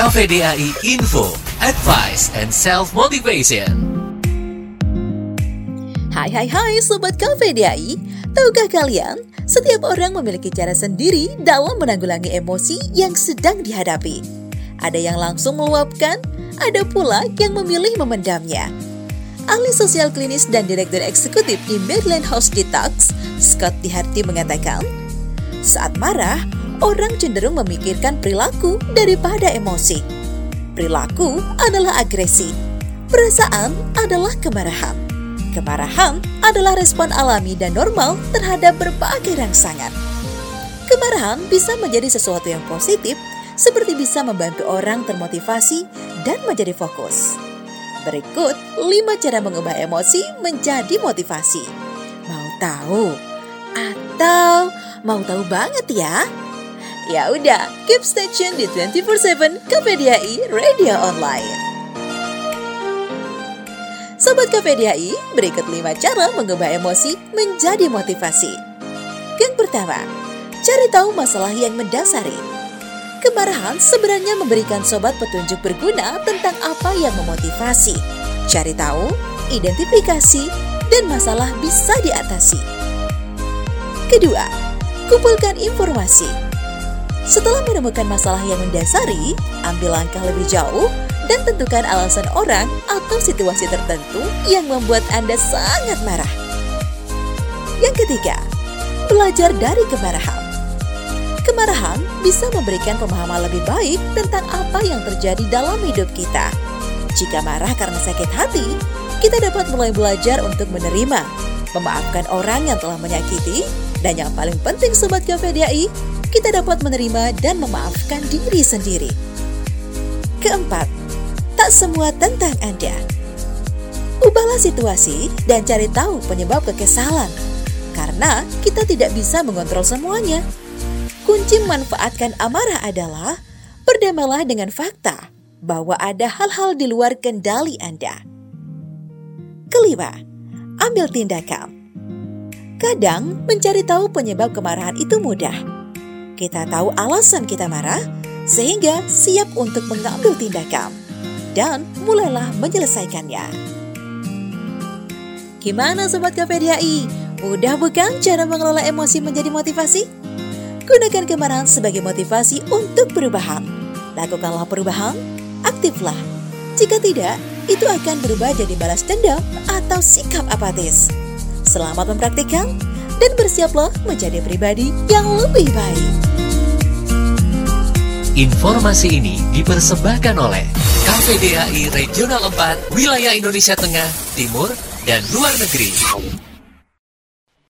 KVDAI Info, Advice and Self Motivation. Hai hai hai Sobat KVDAI Tahukah kalian, setiap orang memiliki cara sendiri dalam menanggulangi emosi yang sedang dihadapi. Ada yang langsung meluapkan, ada pula yang memilih memendamnya. Ahli sosial klinis dan direktur eksekutif di Maryland House Detox, Scott Diharti mengatakan, saat marah, orang cenderung memikirkan perilaku daripada emosi. Perilaku adalah agresi. Perasaan adalah kemarahan. Kemarahan adalah respon alami dan normal terhadap berbagai rangsangan. Kemarahan bisa menjadi sesuatu yang positif, seperti bisa membantu orang termotivasi dan menjadi fokus. Berikut 5 cara mengubah emosi menjadi motivasi. Mau tahu? Atau mau tahu banget ya? Ya udah, keep stay tune di 24/7 KPDI Radio Online. Sobat KPDI, berikut 5 cara mengubah emosi menjadi motivasi. Yang pertama, cari tahu masalah yang mendasari. Kemarahan sebenarnya memberikan sobat petunjuk berguna tentang apa yang memotivasi. Cari tahu, identifikasi, dan masalah bisa diatasi. Kedua, kumpulkan informasi. Setelah menemukan masalah yang mendasari, ambil langkah lebih jauh dan tentukan alasan orang atau situasi tertentu yang membuat Anda sangat marah. Yang ketiga, belajar dari kemarahan. Kemarahan bisa memberikan pemahaman lebih baik tentang apa yang terjadi dalam hidup kita. Jika marah karena sakit hati, kita dapat mulai belajar untuk menerima, memaafkan orang yang telah menyakiti, dan yang paling penting Sobat KPDI, kita dapat menerima dan memaafkan diri sendiri. Keempat, tak semua tentang Anda. Ubahlah situasi dan cari tahu penyebab kekesalan, karena kita tidak bisa mengontrol semuanya. Kunci memanfaatkan amarah adalah berdamailah dengan fakta bahwa ada hal-hal di luar kendali Anda. Kelima, ambil tindakan. Kadang mencari tahu penyebab kemarahan itu mudah kita tahu alasan kita marah, sehingga siap untuk mengambil tindakan dan mulailah menyelesaikannya. Gimana Sobat KPDI? Mudah bukan cara mengelola emosi menjadi motivasi? Gunakan kemarahan sebagai motivasi untuk perubahan. Lakukanlah perubahan, aktiflah. Jika tidak, itu akan berubah jadi balas dendam atau sikap apatis. Selamat mempraktikkan dan bersiaplah menjadi pribadi yang lebih baik. Informasi ini dipersembahkan oleh KPDAI Regional 4 Wilayah Indonesia Tengah, Timur, dan Luar Negeri.